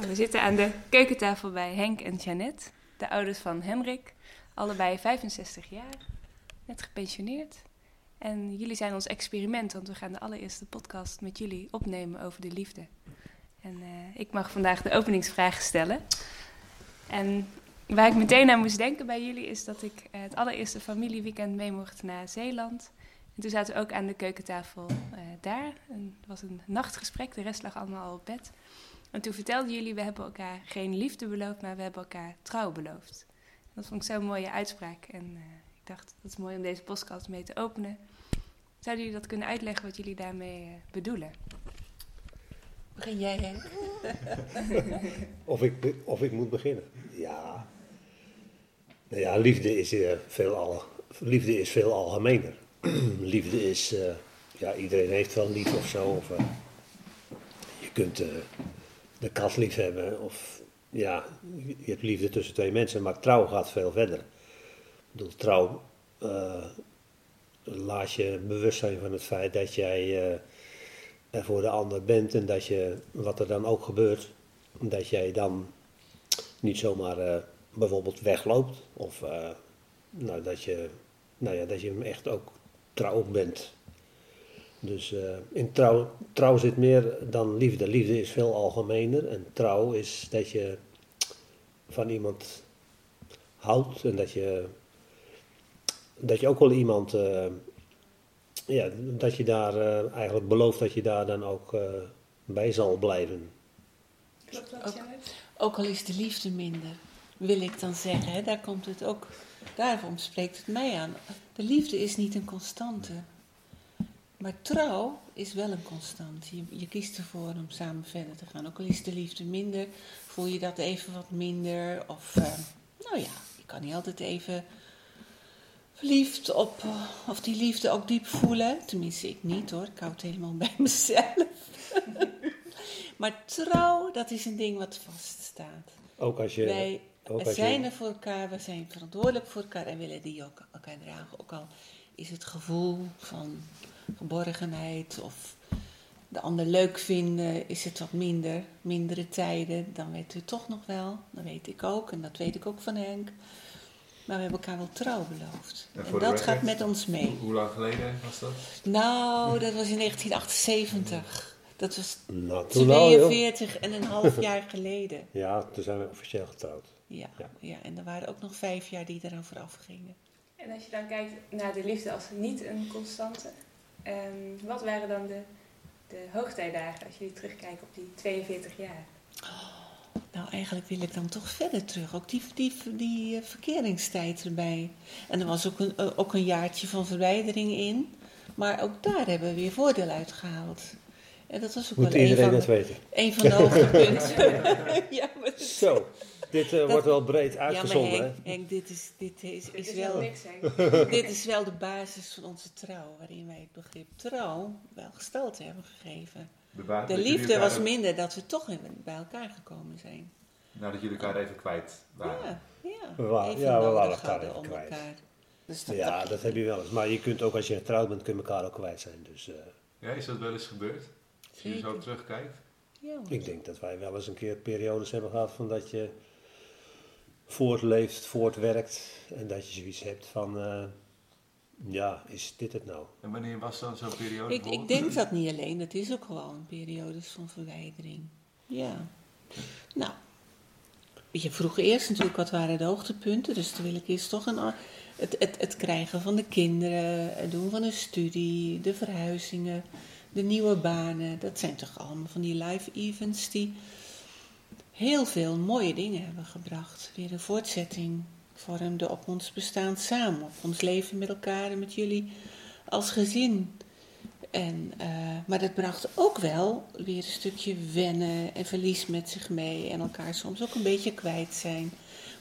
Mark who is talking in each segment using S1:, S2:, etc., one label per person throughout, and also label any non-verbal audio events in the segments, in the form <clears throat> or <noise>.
S1: We zitten aan de keukentafel bij Henk en Jeannette, de ouders van Henrik. Allebei 65 jaar, net gepensioneerd. En jullie zijn ons experiment, want we gaan de allereerste podcast met jullie opnemen over de liefde. En uh, ik mag vandaag de openingsvragen stellen. En waar ik meteen aan moest denken bij jullie is dat ik uh, het allereerste familieweekend mee mocht naar Zeeland. En toen zaten we ook aan de keukentafel uh, daar. En het was een nachtgesprek, de rest lag allemaal al op bed. En toen vertelden jullie, we hebben elkaar geen liefde beloofd, maar we hebben elkaar trouw beloofd. Dat vond ik zo'n mooie uitspraak. En uh, ik dacht, dat is mooi om deze podcast mee te openen. Zouden jullie dat kunnen uitleggen wat jullie daarmee uh, bedoelen?
S2: Begin jij, Henk? <laughs>
S3: of, ik, of ik moet beginnen? Ja. Nou ja, liefde is, uh, veel, al, liefde is veel algemener. <clears throat> liefde is, ja, iedereen heeft wel lief of zo. Of, je kunt de kat lief hebben. Of ja, je hebt liefde tussen twee mensen, maar trouw gaat veel verder. Ik bedoel, trouw uh, laat je bewust zijn van het feit dat jij uh, er voor de ander bent en dat je, wat er dan ook gebeurt, dat jij dan niet zomaar uh, bijvoorbeeld wegloopt. Of nou, dat, je, nou ja, dat je hem echt ook trouw bent. Dus uh, in trouw, trouw zit meer dan liefde. Liefde is veel algemener. En trouw is dat je van iemand houdt. En dat je, dat je ook wel iemand, uh, ja, dat je daar uh, eigenlijk belooft dat je daar dan ook bij zal blijven.
S2: Klopt dat, ook, ook al is de liefde minder, wil ik dan zeggen. Hè, daar komt het ook, daarom spreekt het mij aan. De liefde is niet een constante. Maar trouw is wel een constant. Je, je, kiest ervoor om samen verder te gaan. Ook al is de liefde minder, voel je dat even wat minder. Of, uh, nou ja, je kan niet altijd even verliefd op, uh, of die liefde ook diep voelen. Tenminste, ik niet hoor. Ik hou het helemaal <laughs> bij mezelf. <laughs> maar trouw, dat is een ding wat vaststaat.
S3: Ook als je.
S2: Wij
S3: ook als
S2: zijn
S3: je,
S2: er voor elkaar, we zijn verantwoordelijk voor elkaar en willen die ook elkaar dragen. Ook al is het gevoel van geborgenheid of de ander leuk vinden, is het wat minder, mindere tijden, dan weet u toch nog wel. Dat weet ik ook en dat weet ik ook van Henk. Maar we hebben elkaar wel trouw beloofd. En, en dat gaat met ons mee.
S4: Hoe lang geleden was dat?
S2: Nou, dat was in 1978. Dat was
S3: nou,
S2: 42 en een half <laughs> jaar geleden.
S3: Ja, toen zijn we officieel getrouwd.
S2: Ja, ja. ja, en er waren ook nog vijf jaar die eraan vooraf gingen.
S1: En als je dan kijkt naar de liefde als niet een constante, Um, wat waren dan de, de hoogtijdagen als jullie terugkijken op die 42 jaar?
S2: Oh, nou, eigenlijk wil ik dan toch verder terug. Ook die, die, die uh, verkeringstijd erbij. En er was ook een, uh, ook een jaartje van verwijdering in. Maar ook daar hebben we weer voordeel uit gehaald. En dat was ook
S3: Moet
S2: wel
S3: iedereen
S2: een van,
S3: het weten.
S2: een van de <laughs> hoogtepunten. <laughs> ja, maar
S3: Zo. Dit uh, wordt wel breed uitgezonden.
S2: Ja, maar Henk, Henk, dit is, dit is,
S1: Dit
S2: is,
S1: is
S2: wel,
S1: wel niks, <laughs>
S2: dit is wel de basis van onze trouw, waarin wij het begrip trouw wel gestalte hebben gegeven.
S4: De,
S2: liefde was minder dat we toch bij elkaar gekomen zijn.
S4: Nou, dat jullie elkaar even kwijt waren.
S2: Ja, ja.
S3: We waren-
S2: even
S3: ja, we
S2: nodig
S3: waren elkaar even kwijt.
S2: elkaar. Dus dat,
S3: Ja, dat heb je wel eens. Maar je kunt ook als je getrouwd bent, kun je elkaar ook kwijt zijn. Dus uh,
S4: Ja, is dat wel eens gebeurd? Als je zo terugkijkt?
S2: Ja,
S3: ik denk dat wij wel eens een keer periodes hebben gehad van dat je voortleeft, voortwerkt. En dat je zoiets hebt van, uh, ja, is dit het nou?
S4: En wanneer was dan zo'n periode?
S2: ik, ik denk dat niet alleen, het is ook gewoon periodes van verwijdering. Ja. Nou, je vroeg eerst natuurlijk wat waren de hoogtepunten, dus toen wil ik eerst toch een, het, het, het krijgen van de kinderen, het doen van een studie, de verhuizingen, de nieuwe banen. Dat zijn toch allemaal van die live events die heel veel mooie dingen hebben gebracht. Weer een voortzetting vormde op ons bestaan samen, op ons leven met elkaar en met jullie als gezin. En, eh, maar dat bracht ook wel weer een stukje wennen en verlies met zich mee. En elkaar soms ook een beetje kwijt zijn.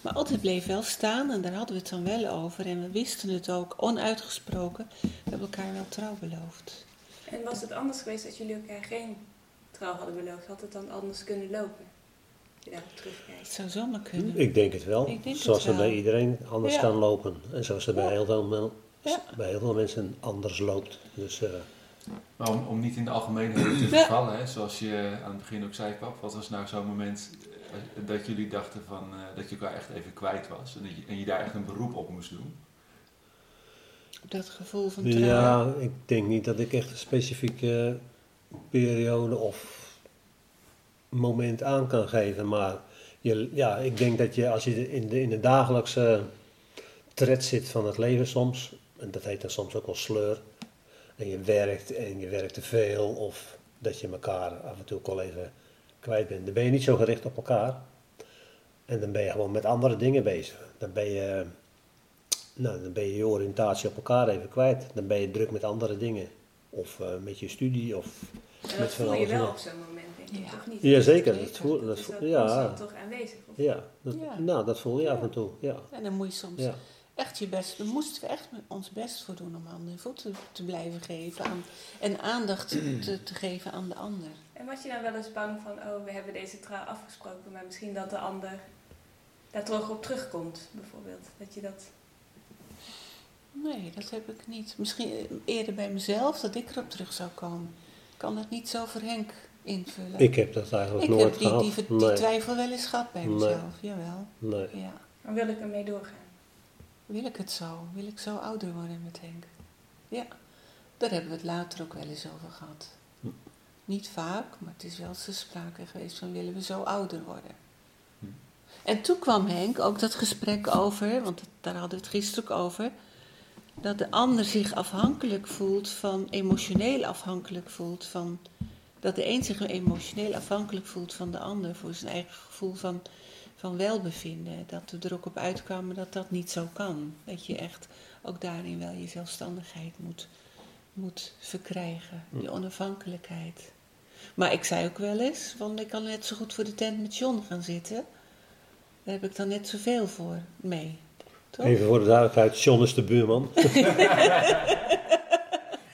S2: Maar altijd bleef wel staan en daar hadden we het dan wel over. En we wisten het ook, onuitgesproken. We hebben elkaar wel trouw beloofd.
S1: En was het anders geweest als jullie elkaar geen trouw hadden beloofd? Had het dan anders kunnen lopen? Je daarop
S2: Het
S1: terugkijkt.
S2: zou zomaar kunnen.
S3: Ik denk het wel.
S2: Denk
S3: zoals het
S2: wel.
S3: bij iedereen anders
S2: Ja.
S3: kan lopen. En zoals het bij,
S2: Ja.
S3: heel veel,
S2: Ja.
S3: bij heel veel mensen anders loopt. Dus eh,
S4: Maar om, om niet in de algemeenheden te vervallen, hè, zoals je aan het begin ook zei, pap, wat was nou zo'n moment eh, dat jullie dachten van, eh, dat je elkaar echt even kwijt was en, dat je, en je daar echt een beroep op moest doen?
S5: Dat gevoel van trouw.
S3: Ja, ik denk niet dat ik echt een specifieke periode of moment aan kan geven. Maar je, ja, ik denk dat je als je in de, in de dagelijkse tred zit van het leven soms, en dat heet dan soms ook wel sleur, en je werkt en je werkt te veel, of dat je elkaar af en toe ook al even kwijt bent, dan ben je niet zo gericht op elkaar. En dan ben je gewoon met andere dingen bezig. Dan ben je, nou, dan ben je je oriëntatie op elkaar even kwijt. Dan ben je druk met andere dingen. Of eh, met je studie, of
S1: En dat
S3: met
S1: voel je wel op zo'n moment,
S5: Ja.
S1: toch niet?
S3: Ja, zeker.
S5: Zeker.
S3: Dat voel, dat voel-
S1: dat
S3: ja,
S1: toch aanwezig? Of?
S3: ja, dat,
S5: Ja.
S3: nou, dat voel je af en toe. Ja.
S5: En dan moet je soms
S3: Ja.
S5: echt je best, daar moesten we echt ons best voor doen om handen en voeten te blijven geven. Aan, en aandacht <clears throat> te, te geven aan de ander.
S1: En was je dan wel eens bang van, oh, we hebben deze trouw afgesproken, maar misschien dat de ander daar toch op terugkomt, bijvoorbeeld? Dat je dat...
S5: Nee, dat heb ik niet. Misschien eerder bij mezelf dat ik erop terug zou komen. Ik kan dat niet zo voor Henk invullen.
S3: Ik heb dat eigenlijk
S5: Ik
S3: nooit
S5: heb die,
S3: gehad.
S5: die, die,
S3: nee,
S5: twijfel wel eens gehad bij
S3: Nee.
S5: mezelf. Jawel.
S3: nee.
S5: Ja.
S1: Dan wil ik ermee doorgaan.
S5: Wil ik het zo? Wil ik zo ouder worden met Henk? Ja, daar hebben we het later ook wel eens over gehad.
S3: Hm.
S5: Niet vaak, maar het is wel eens sprake geweest van willen we zo ouder worden.
S4: Hm.
S5: En toen kwam Henk ook dat gesprek over, want daar hadden we het gisteren ook over, dat de ander zich afhankelijk voelt van, emotioneel afhankelijk voelt van, dat de een zich emotioneel afhankelijk voelt van de ander voor zijn eigen gevoel van, van welbevinden. Dat we er ook op uitkwamen dat dat niet zo kan. Dat je echt ook daarin wel je zelfstandigheid moet, moet verkrijgen, die onafhankelijkheid. Maar ik zei ook wel eens, want ik kan net zo goed voor de tent met John gaan zitten. Daar heb ik dan net zoveel voor mee. Toch?
S3: Even voor de duidelijkheid, John is de buurman. <laughs>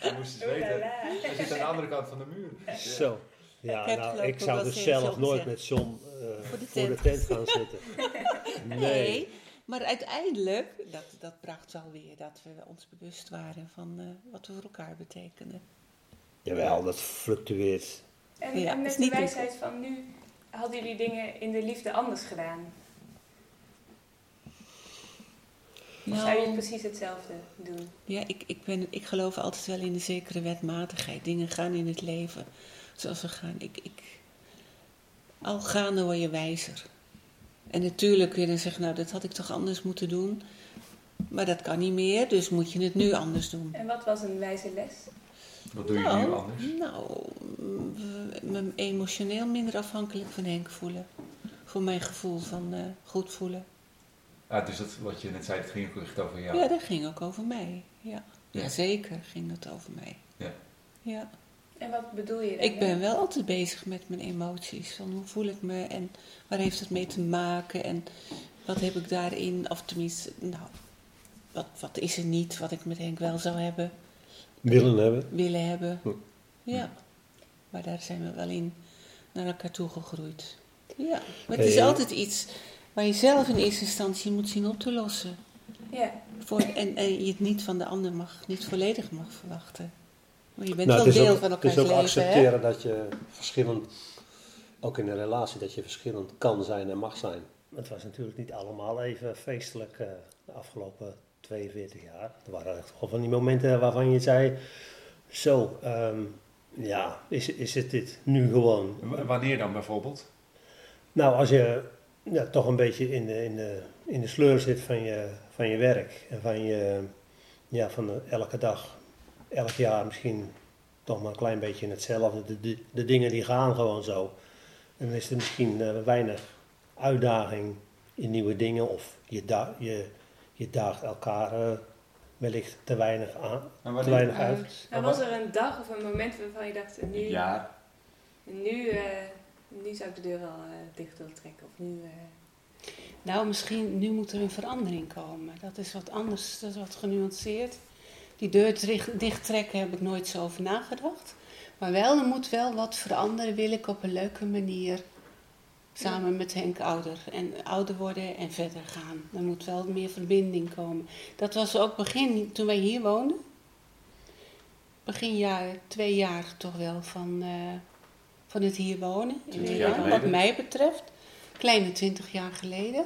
S4: Je moest eens weten, hij zit aan de andere kant van de muur.
S3: Zo. Ja,
S5: Ik
S3: nou, ik zou dus zelf nooit met John eh,
S5: Voor de
S3: voor de
S5: tent.
S3: gaan zitten. <laughs>
S5: Nee.
S3: Nee.
S5: maar uiteindelijk, dat, dat bracht wel weer dat we ons bewust waren van eh, wat we voor elkaar betekenen.
S3: Jawel, dat fluctueert.
S1: En,
S5: Ja,
S1: en met de wijsheid van nu, hadden jullie dingen in de liefde anders gedaan? Of zou je
S5: Nou,
S1: precies hetzelfde doen?
S5: Ja, ik, ik, ben, ik geloof altijd wel in een zekere wetmatigheid. Dingen gaan in het leven zoals ze gaan. Ik, ik, al gaande word je wijzer. En natuurlijk kun je dan zeggen, nou dat had ik toch anders moeten doen. Maar dat kan niet meer, dus moet je het nu anders doen.
S1: En wat was een wijze les?
S4: Wat doe je
S5: nou,
S4: nu anders?
S5: Nou, me emotioneel minder afhankelijk van Henk voelen. Voor mijn gevoel van eh, goed voelen.
S4: Ah, dus dat, wat je net zei, het ging ook echt over jou.
S5: Ja, dat ging ook over mij. Ja,
S4: Ja.
S5: ja zeker ging dat over mij.
S4: Ja.
S5: Ja.
S1: En wat bedoel je
S5: Ik ben wel altijd bezig met mijn emoties. Van hoe voel ik me en waar heeft het mee te maken en wat heb ik daarin, of tenminste, nou, wat, wat is er niet wat ik met Henk wel zou hebben,
S3: Willen hebben.
S5: willen hebben.
S3: Hm.
S5: Ja, maar daar zijn we wel in naar elkaar toe gegroeid. Ja, maar het is
S3: Hey.
S5: altijd iets waar je zelf in eerste instantie moet zien op te lossen.
S1: Ja,
S5: Voor, en, en je het niet van de ander mag, niet volledig mag verwachten. Maar je bent
S3: Nou,
S5: wel deel
S3: ook,
S5: van
S3: het is
S5: elkaars
S3: ook
S5: leven, hè?
S3: accepteren dat je verschillend, ook in een relatie, dat je verschillend kan zijn en mag zijn. Het was natuurlijk niet allemaal even feestelijk eh, de afgelopen 42 jaar. Er waren echt wel van die momenten waarvan je zei, zo, ehm, ja, is, is het dit nu gewoon?
S4: W- Wanneer dan bijvoorbeeld?
S3: Nou, als je ja, toch een beetje in de, in de, in de sleur zit van je, van je werk en van, je, ja, van de- elke dag, elk jaar misschien toch maar een klein beetje in hetzelfde. De, de, de dingen die gaan gewoon zo. En dan is er misschien eh, weinig uitdaging in nieuwe dingen of je, da je, je daagt elkaar eh, wellicht te weinig aan,
S4: En
S3: te weinig uit.
S1: nou, was er een dag of een moment waarvan je dacht, nu,
S4: Een jaar?
S1: nu, eh, nu zou ik de deur wel eh, dicht willen trekken. Of nu, eh,
S2: Nou, misschien nu moet er een verandering komen. Dat is wat anders, dat is wat genuanceerd. Die deur dicht, trekken heb ik nooit zo over nagedacht. Maar wel, er moet wel wat veranderen, wil ik op een leuke manier samen met Henk ouder. En ouder worden en verder gaan. Er moet wel meer verbinding komen. Dat was ook begin, toen wij hier woonden. begin jaar, twee jaar toch wel van, eh, van het hier wonen. in
S4: 20 jaar
S2: Nederland, wat mij betreft. Kleine twintig jaar geleden.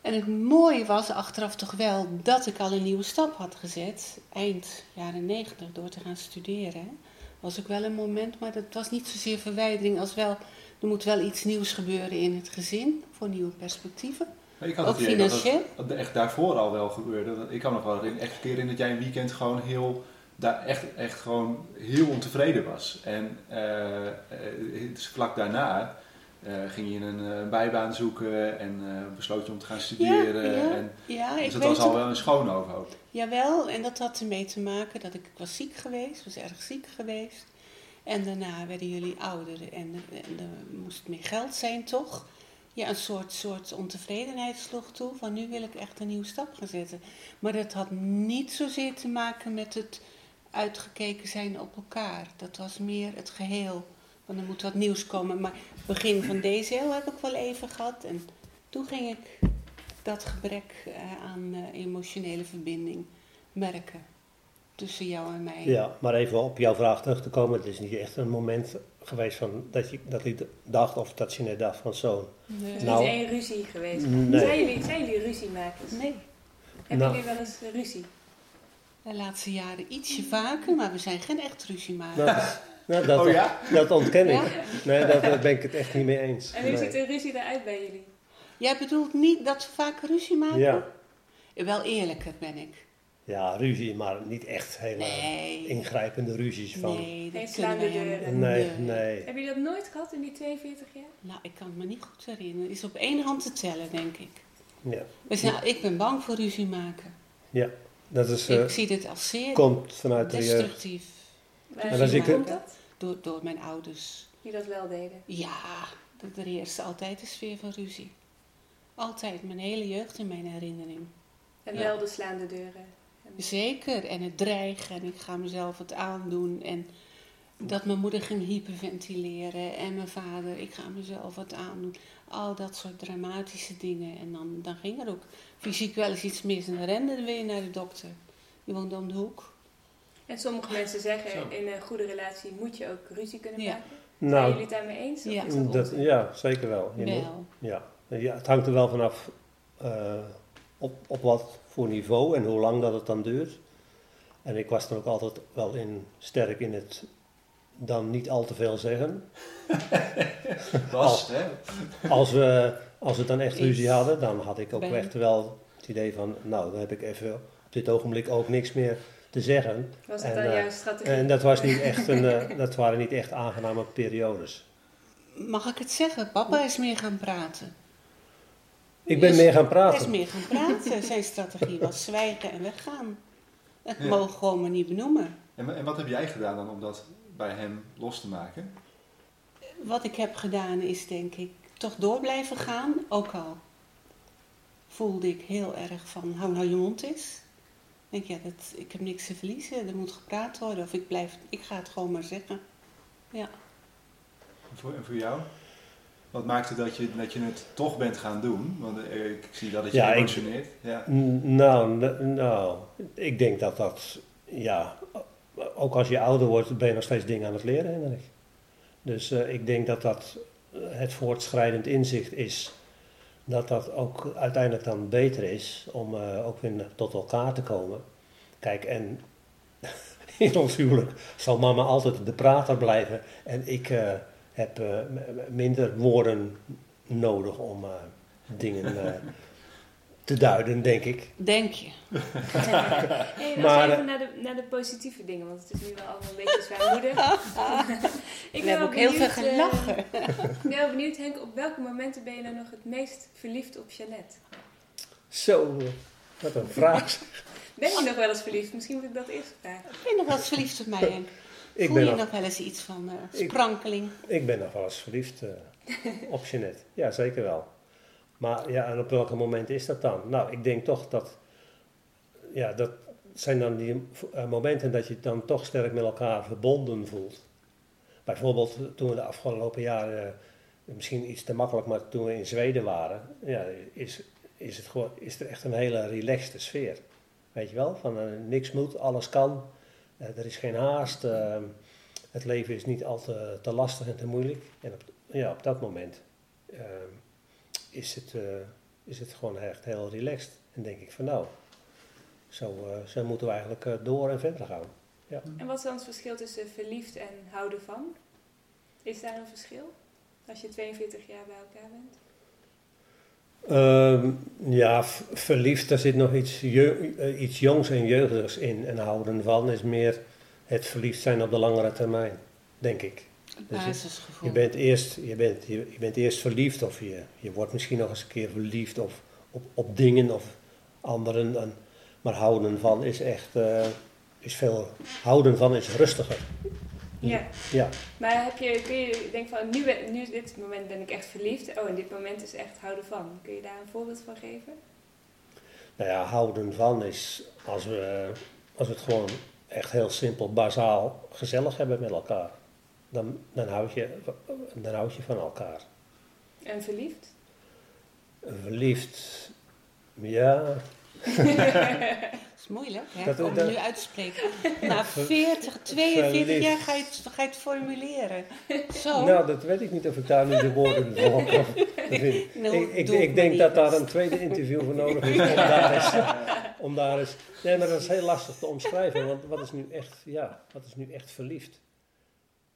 S2: En het mooie was achteraf toch wel dat ik al een nieuwe stap had gezet. Eind jaren negentig door te gaan studeren. Was ook wel een moment, maar dat was niet zozeer verwijdering als wel... Er moet wel iets nieuws gebeuren in het gezin voor nieuwe perspectieven.
S4: Maar Ik had
S2: Ook
S4: het idee dat
S2: financieel?
S4: het echt daarvoor al wel gebeurde. Ik kan nog wel herinneren- echt een keer in dat jij een weekend gewoon heel, daar echt, echt gewoon heel ontevreden was. En eh, eh, dus vlak daarna eh, ging je een bijbaan zoeken en besloot je om te gaan studeren.
S2: ja,
S4: En,
S2: ja, ik
S4: dus dat
S2: weet
S4: was al wel een schoonoverhoop.
S2: Jawel, en dat had ermee te maken dat ik, ik was ziek geweest, was erg ziek geweest. En daarna werden jullie ouder en, en er moest meer geld zijn, toch? Ja, een soort, soort ontevredenheid sloeg toe van nu wil ik echt een nieuwe stap gaan zetten. Maar dat had niet zozeer te maken met het uitgekeken zijn op elkaar. Dat was meer het geheel. Want er moet wat nieuws komen. Maar begin van deze eeuw heb ik wel even gehad. En toen ging ik dat gebrek eh, aan eh, emotionele verbinding merken. Tussen jou en mij.
S3: Ja, maar even op jouw vraag terug te komen. Het is niet echt een moment geweest van dat, je, dat ik dacht of dat je net dacht van zo.
S2: Nee.
S1: Er is
S3: Nou,
S1: niet één ruzie geweest.
S3: nee.
S1: Zijn, jullie, zijn jullie ruziemakers?
S2: nee.
S1: Hebben
S3: Nou.
S1: jullie wel eens ruzie?
S2: De laatste jaren ietsje vaker, maar we zijn geen echt ruziemakers.
S3: Dat, nou, dat,
S4: Oh ja?
S3: dat ontken ik.
S2: Ja?
S3: Nee, daar ben ik het echt niet mee eens.
S1: En hoe
S3: Nee.
S1: ziet een ruzie eruit bij jullie?
S2: Jij bedoelt niet dat we vaak ruzie maken?
S3: Ja.
S2: Wel eerlijker ben ik.
S3: ja, ruzie, maar niet echt hele
S2: Nee.
S3: ingrijpende ruzies van.
S2: Nee, dat kunnen
S1: slaande
S2: wij
S1: deuren.
S3: nee. nee.
S1: Heb je dat nooit gehad in die 42 jaar?
S2: Nou, ik kan het me niet goed herinneren. Het is op één hand te tellen, denk ik.
S3: Ja,
S2: We zijn, Ik ben bang voor ruzie maken.
S3: ja. Dat is, eh,
S2: ik zie dit als zeer
S3: komt vanuit de jeugd.
S2: destructief.
S1: Waar
S3: En dan zie ik
S1: komt
S2: het-
S1: dat?
S2: Door, door mijn ouders.
S1: Die dat wel deden.
S2: Ja, dat er heerste altijd een sfeer van ruzie. Altijd, mijn hele jeugd in mijn herinnering.
S1: En
S2: Ja.
S1: wel de slaande deuren. En-
S2: Zeker, en het dreigen en ik ga mezelf het aandoen. En dat mijn moeder ging hyperventileren en mijn vader, ik ga mezelf wat aandoen. Al dat soort dramatische dingen. En dan, dan ging er ook fysiek wel eens iets mis en dan renden we weer naar de dokter. Die woonde om de hoek.
S1: En sommige mensen zeggen,
S4: Zo.
S1: in een goede relatie moet je ook ruzie kunnen
S2: Ja.
S1: maken. Zijn
S3: Nou,
S1: jullie het daarmee eens?
S2: Ja.
S1: dat
S3: ja, zeker wel. Je moet-
S2: Wel.
S3: ja. Ja, het hangt er wel vanaf eh, op, op wat voor niveau en hoe lang dat het dan duurt. En ik was dan ook altijd wel in, sterk in het dan niet al te veel zeggen. <laughs>
S4: Was, hè?
S3: Als we, als we dan echt ruzie hadden, dan had ik ook
S2: Ben-
S3: echt wel het idee van, nou, dan heb ik even op dit ogenblik ook niks meer te zeggen.
S1: Was het
S3: En,
S1: dan jouw strategie?
S3: En dat, was niet echt een, <laughs> eh, dat waren niet echt aangename periodes.
S2: Mag ik het zeggen? Papa is meer gaan praten.
S3: Ik ben
S2: Is-
S3: meer gaan
S2: Hij is
S3: praten.
S2: meer gaan praten. <laughs> Zijn strategie was zwijgen en weggaan. Het
S4: Ja.
S2: mogen gewoon maar niet benoemen.
S4: En, en wat heb jij gedaan dan om dat bij hem los te maken?
S2: Wat ik heb gedaan is denk ik toch door blijven gaan. Ook al voelde ik heel erg van hou nou je mond eens. Ik denk ja, dat, ik heb niks te verliezen. Er moet gepraat worden of ik, blijf, ik ga het gewoon maar zeggen. Ja.
S4: En voor, en voor jou? Wat maakte dat je, dat je het toch bent gaan doen? Want eh, ik zie dat het je
S3: Ja, ik-.
S4: Ja.
S3: Nou, nou, ik denk dat dat, ja, ook als je ouder wordt, ben je nog steeds dingen aan het leren, Henrik. Dus eh, ik denk dat dat eh, het voortschrijdend inzicht is, dat dat ook uiteindelijk dan beter is om eh, ook weer tot elkaar te komen. Kijk, en <laughs> in ons huwelijk zal mama altijd de prater blijven en ik heb minder woorden nodig om dingen te duiden, denk ik.
S2: Denk je?
S1: Hey,
S3: Maar,
S1: even
S3: eh,
S1: naar de, naar de positieve dingen, want het is nu wel allemaal een beetje zwaarmoedig. <laughs> ik
S2: Ik heb
S1: wel
S2: ook heel veel
S1: benieuwd, eh,
S2: gelachen. <laughs>
S1: Ik ben wel benieuwd, Henk, op welke momenten ben je nou nog het meest verliefd op Jeannette?
S3: Zo, wat een vraag. <laughs>
S1: Ben je nog wel eens verliefd? Misschien moet ik dat eerst vragen.
S2: Ben je nog wel eens verliefd op mij, Henk?
S3: Ik
S2: Voel
S3: ben,
S2: je
S3: nog,
S2: nog wel eens iets van eh,
S3: Ik-
S2: sprankeling?
S3: ik ben nog wel eens verliefd op Jeanette. Ja, zeker wel. Maar ja, en op welke momenten is dat dan? Nou, ik denk toch dat, ja, dat zijn dan die eh, momenten dat je dan toch sterk met elkaar verbonden voelt. Bijvoorbeeld eh, toen we de afgelopen jaren, eh, misschien iets te makkelijk, maar toen we in Zweden waren, ja, is, is, het gewoon, is er echt een hele relaxte sfeer. Weet je wel, van niks moet, alles kan. Er is geen haast. eh, het leven is niet al te, lastig en te moeilijk. En ja, op dat moment eh, is, het, eh, is het gewoon echt heel relaxed. En denk ik van nou, zo, eh, zo moeten we eigenlijk eh, door en verder gaan.
S1: En wat is dan het verschil tussen verliefd en houden van? Is daar een verschil? Als je 42 jaar bij elkaar bent?
S3: Ehm, ja, verliefd, daar zit nog iets, je- iets jongs en jeugdigs in. En houden van is meer het verliefd zijn op de langere termijn, denk ik. Dus je-
S2: basisgevoel.
S3: Je bent eerst, je bent, je, je bent eerst verliefd of je, je wordt misschien nog eens een keer verliefd of op, op dingen of anderen. En, maar houden van is echt, eh, is veel, houden van is rustiger.
S1: Ja.
S3: Ja,
S1: Maar heb je, kun je denken van, nu, ben- nu dit moment ben ik echt verliefd. Oh, en dit moment is echt houden van. Kun je daar een voorbeeld van geven?
S3: nou ja, houden van is als we, als we het gewoon echt heel simpel, bazaal, gezellig hebben met elkaar. Dan, dan, houd je, dan houd je van elkaar.
S1: En verliefd?
S3: Verliefd, ja,
S2: Dat is moeilijk, hè?
S3: Dat-
S2: om
S3: dat-
S2: nu uit te spreken. <laughs> Na 40, 42
S3: Verliefd.
S2: jaar ga je, het, ga je het formuleren. Zo.
S3: Nou, dat weet ik niet of ik daar nu de woorden voor kan vinden. <laughs> Ik ik, denk dat daar een tweede interview voor nodig is om daar eens, <laughs> om daar eens... Nee, maar dat is heel lastig te omschrijven, want wat is nu echt, ja, wat is nu echt verliefd?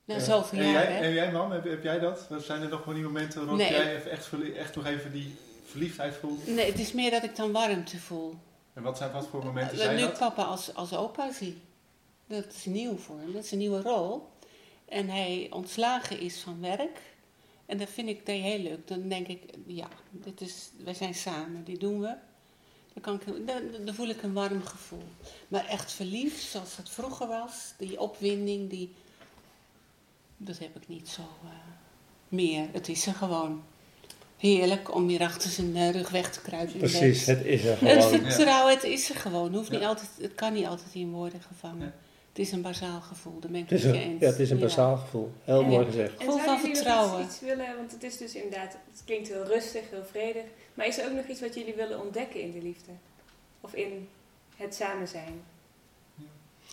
S2: Na zoveel
S4: en,
S2: jaar,
S4: jij,
S2: hè?
S4: en jij, man, heb, heb jij dat? Zijn er nog wel die momenten waarop
S2: Nee.
S4: jij even echt, echt nog even die verliefdheid voelt?
S2: Nee, het is meer dat ik dan warmte voel.
S4: En wat, zijn, wat voor momenten
S2: Dat
S4: zijn
S2: nu
S4: dat?
S2: ik papa als, als opa zie. Dat is nieuw voor hem. Dat is een nieuwe rol. En hij ontslagen is van werk. En dat vind ik dat heel leuk. Dan denk ik, ja, dit is, wij zijn samen. Dit doen we. Dan, kan ik, dan, dan voel ik een warm gevoel. Maar echt verliefd, zoals het vroeger was. Die opwinding, die... Dat heb ik niet zo eh, meer. Het is er gewoon. Heerlijk om weer achter zijn eh, rug weg te kruipen.
S3: Precies,
S2: bed.
S3: het is er
S2: Het
S3: gewoon.
S2: vertrouwen, het is er gewoon. Hoeft niet altijd, het kan niet altijd in woorden gevangen.
S4: Ja.
S2: Het is een bazaal gevoel, daar ben ik
S3: Het een,
S2: eens.
S3: ja, het is een
S2: Ja.
S3: bazaal gevoel. Heel
S1: Ja.
S3: mooi gezegd.
S1: En
S2: Gevoel van vertrouwen.
S1: iets, iets willen, want het is dus inderdaad, het klinkt heel rustig, heel vredig. Maar is er ook nog iets wat jullie willen ontdekken in de liefde? Of in het samen zijn?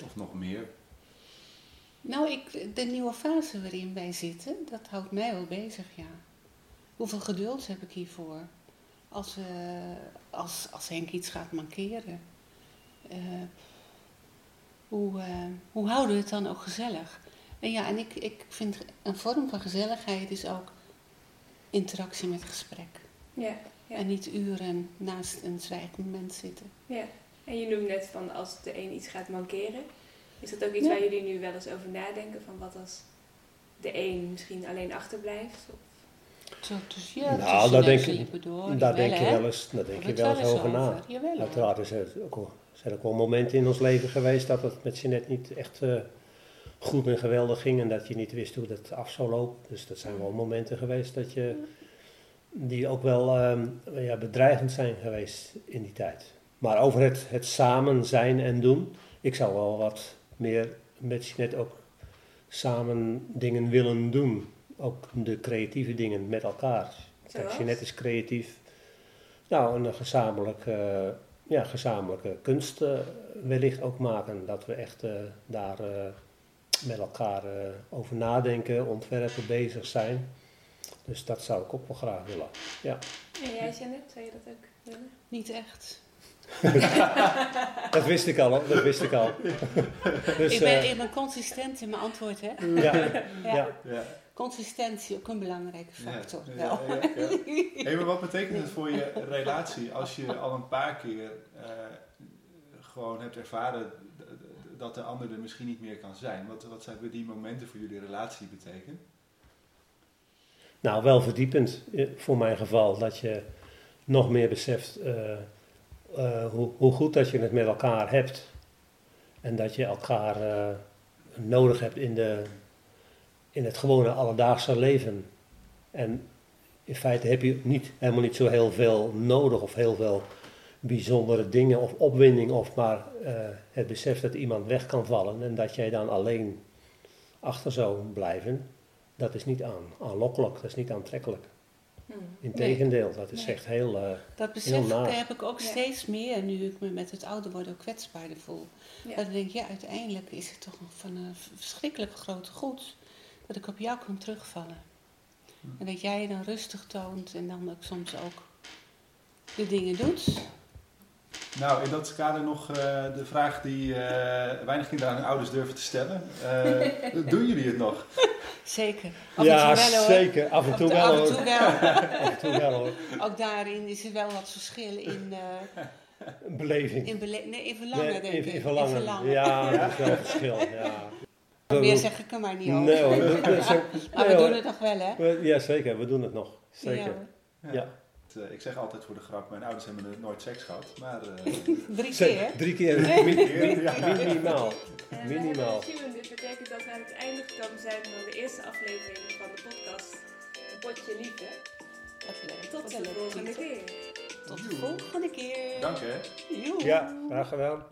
S4: Of nog meer?
S2: Nou, ik, de nieuwe fase waarin wij zitten, dat houdt mij wel bezig, ja. Hoeveel geduld heb ik hiervoor? Als, eh, als, als Henk iets gaat mankeren. Eh, hoe, eh, hoe houden we het dan ook gezellig? En ja, en ik, ik vind een vorm van gezelligheid is ook interactie met gesprek.
S1: Ja, ja.
S2: En niet uren naast een zwijgend moment zitten.
S1: ja. En je noemt net van als de een iets gaat mankeren. Is dat ook iets
S2: Ja.
S1: waar jullie nu wel eens over nadenken? Van wat als de een misschien alleen achterblijft? Of-
S2: Zo tussen, ja,
S3: Nou, daar denk
S2: lippen door.
S3: Daar denk je wel eens, daar denk je
S2: we
S3: wel
S2: het
S3: eens over na. Uiteraard is er ook wel, zijn ook wel momenten in ons leven geweest dat het met Jeanette niet echt eh, goed en geweldig ging en dat je niet wist hoe dat af zou lopen. Dus dat zijn wel momenten geweest dat je, die ook wel ehm, ja, bedreigend zijn geweest in die tijd. Maar over het, het samen zijn en doen, ik zou wel wat meer met Jeanette ook samen dingen willen doen. Ook de creatieve dingen met elkaar. Jeanette is creatief. Nou, een gezamenlijk, eh, ja, gezamenlijke kunst eh, wellicht ook maken. Dat we echt eh, daar eh, met elkaar eh, over nadenken, ontwerpen, bezig zijn. Dus dat zou ik ook wel graag willen. Ja.
S1: En jij, Janet, zou je dat ook willen?
S2: Niet echt. <laughs>
S3: Dat wist ik al, hoor. dat wist ik al. <laughs> dus,
S2: ik, ben,
S3: eh,
S2: ik ben consistent in mijn antwoord, hè?
S3: ja, <laughs>
S2: Ja.
S3: ja.
S4: Ja.
S2: Consistentie, ook een belangrijke factor.
S4: Ja,
S2: wel.
S4: ja, ja, ja. Hey, maar wat betekent het voor je relatie als je al een paar keer eh, gewoon hebt ervaren dat de ander er misschien niet meer kan zijn? Wat, wat zouden die momenten voor jullie relatie betekenen?
S3: Nou, wel verdiepend eh, voor mijn geval. Dat je nog meer beseft eh, eh, hoe, goed dat je het met elkaar hebt. En dat je elkaar eh, nodig hebt in, de, in het gewone alledaagse leven. En in feite heb je niet, helemaal niet zo heel veel nodig of heel veel bijzondere dingen of opwinding. Of maar eh, het besef dat iemand weg kan vallen en dat jij dan alleen achter zou blijven. Dat is niet aan, aanlokkelijk, dat is niet aantrekkelijk.
S1: Hm.
S3: Integendeel, dat is
S2: Nee.
S3: echt heel... eh,
S2: Dat besef
S3: Heel
S2: heb ik ook
S1: Ja.
S2: steeds meer nu ik me met het ouder worden ook kwetsbaarder voel.
S1: Ja.
S2: Dat ik denk, ja, uiteindelijk is het toch van een verschrikkelijk grote goed dat ik op jou kan terugvallen. En dat jij je dan rustig toont en dan ook soms ook de dingen doet.
S4: Nou, in dat kader nog eh, de vraag die eh, weinig kinderen aan hun ouders durven te stellen. Eh, <laughs> doen jullie het nog?
S2: Zeker. Af
S3: ja,
S2: en toe wel hoor.
S3: zeker. Af en toe wel
S2: af en toe wel. <laughs>
S3: Af en toe wel hoor.
S2: Ook daarin is er wel wat verschil in, eh,
S3: beleving.
S2: in, bele- nee, in verlangen,
S3: Nee,
S2: denk
S3: in,
S2: ik.
S3: in
S2: In
S3: verlangen. Ja, dat <laughs> is wel een verschil. Ja.
S2: Meer zeg ik er maar niet over. <laughs>
S3: Nee hoor.
S2: maar we doen het nog wel, hè?
S3: Ja, zeker. We doen het nog. Zeker. Ja.
S4: Eh, Ik zeg altijd voor de grap, mijn ouders hebben nooit seks gehad. Maar eh, <laughs> <laughs>
S2: Drie keer. <laughs>
S3: Drie keer. Minimaal.
S1: En
S3: Minimaal.
S1: Dit betekent dat we aan het einde gekomen zijn van de eerste aflevering van de podcast Een Potje Liefde. Tot de volgende keer.
S2: Tot de volgende keer.
S4: dank hè.
S2: Joe.
S3: Ja, graag gedaan.